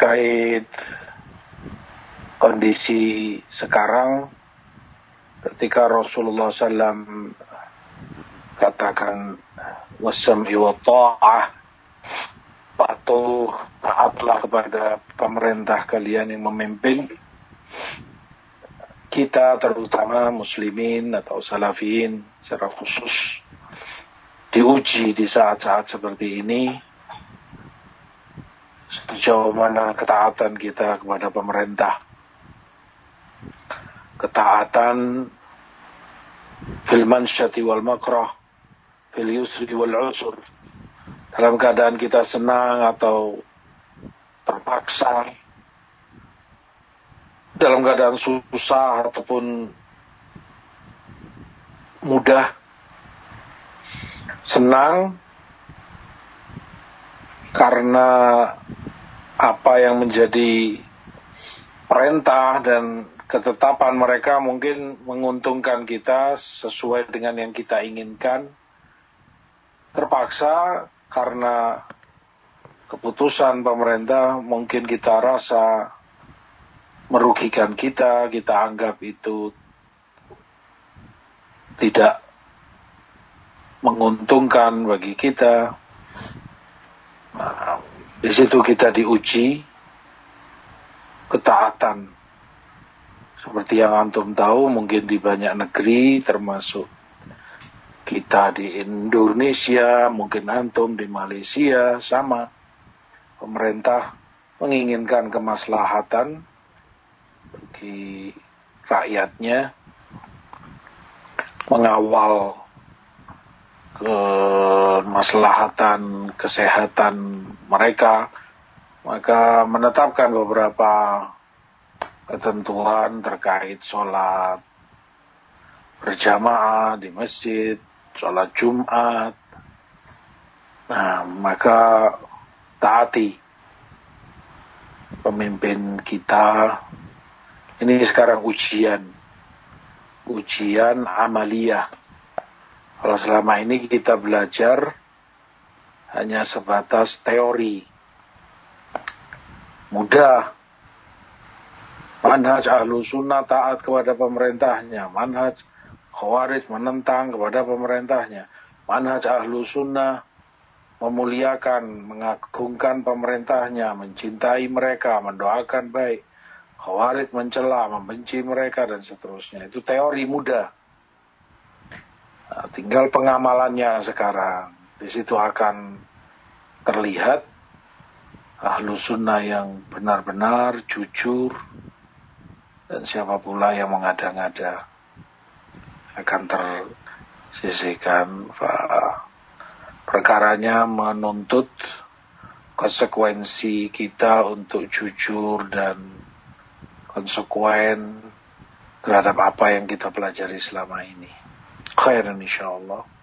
terkait kondisi sekarang ketika Rasulullah SAW katakan wasami wa ta'ah patuh taatlah kepada pemerintah kalian yang memimpin. Kita terutama muslimin atau salafiyin secara khusus diuji di saat-saat seperti ini sejauh mana ketaatan kita kepada pemerintah? Ketaatan fil mansyati wal makrah fil yusri wal usur. Dalam keadaan kita senang atau terpaksa dalam keadaan susah ataupun mudah senang karena apa yang menjadi perintah dan ketetapan mereka mungkin menguntungkan kita sesuai dengan yang kita inginkan terpaksa karena keputusan pemerintah mungkin kita rasa merugikan kita, kita anggap itu tidak menguntungkan bagi kita. Nah, di situ kita diuji ketaatan. Seperti yang antum tahu, mungkin di banyak negeri, termasuk kita di Indonesia, mungkin antum di Malaysia, sama. Pemerintah menginginkan kemaslahatan bagi rakyatnya mengawal kemaslahatan kesehatan mereka maka menetapkan beberapa ketentuan terkait sholat berjamaah di masjid, sholat Jumat. Nah, maka taati pemimpin kita ini sekarang ujian. Ujian amaliyah. Kalau selama ini kita belajar hanya sebatas teori. Mudah. Manhaj ahlu sunnah taat kepada pemerintahnya. Manhaj khawarij menentang kepada pemerintahnya. Manhaj ahlu sunnah memuliakan, mengagungkan pemerintahnya, mencintai mereka, mendoakan baik. Khawarij mencela, membenci mereka dan seterusnya. Itu teori mudah. Nah, tinggal pengamalannya sekarang. Di situ akan terlihat ahlu sunnah yang benar-benar jujur dan siapa pula yang mengada-ngada akan tersisihkan perkaranya menuntut konsekuensi kita untuk jujur dan konsekuen terhadap apa yang kita pelajari selama ini. Khairan insyaAllah.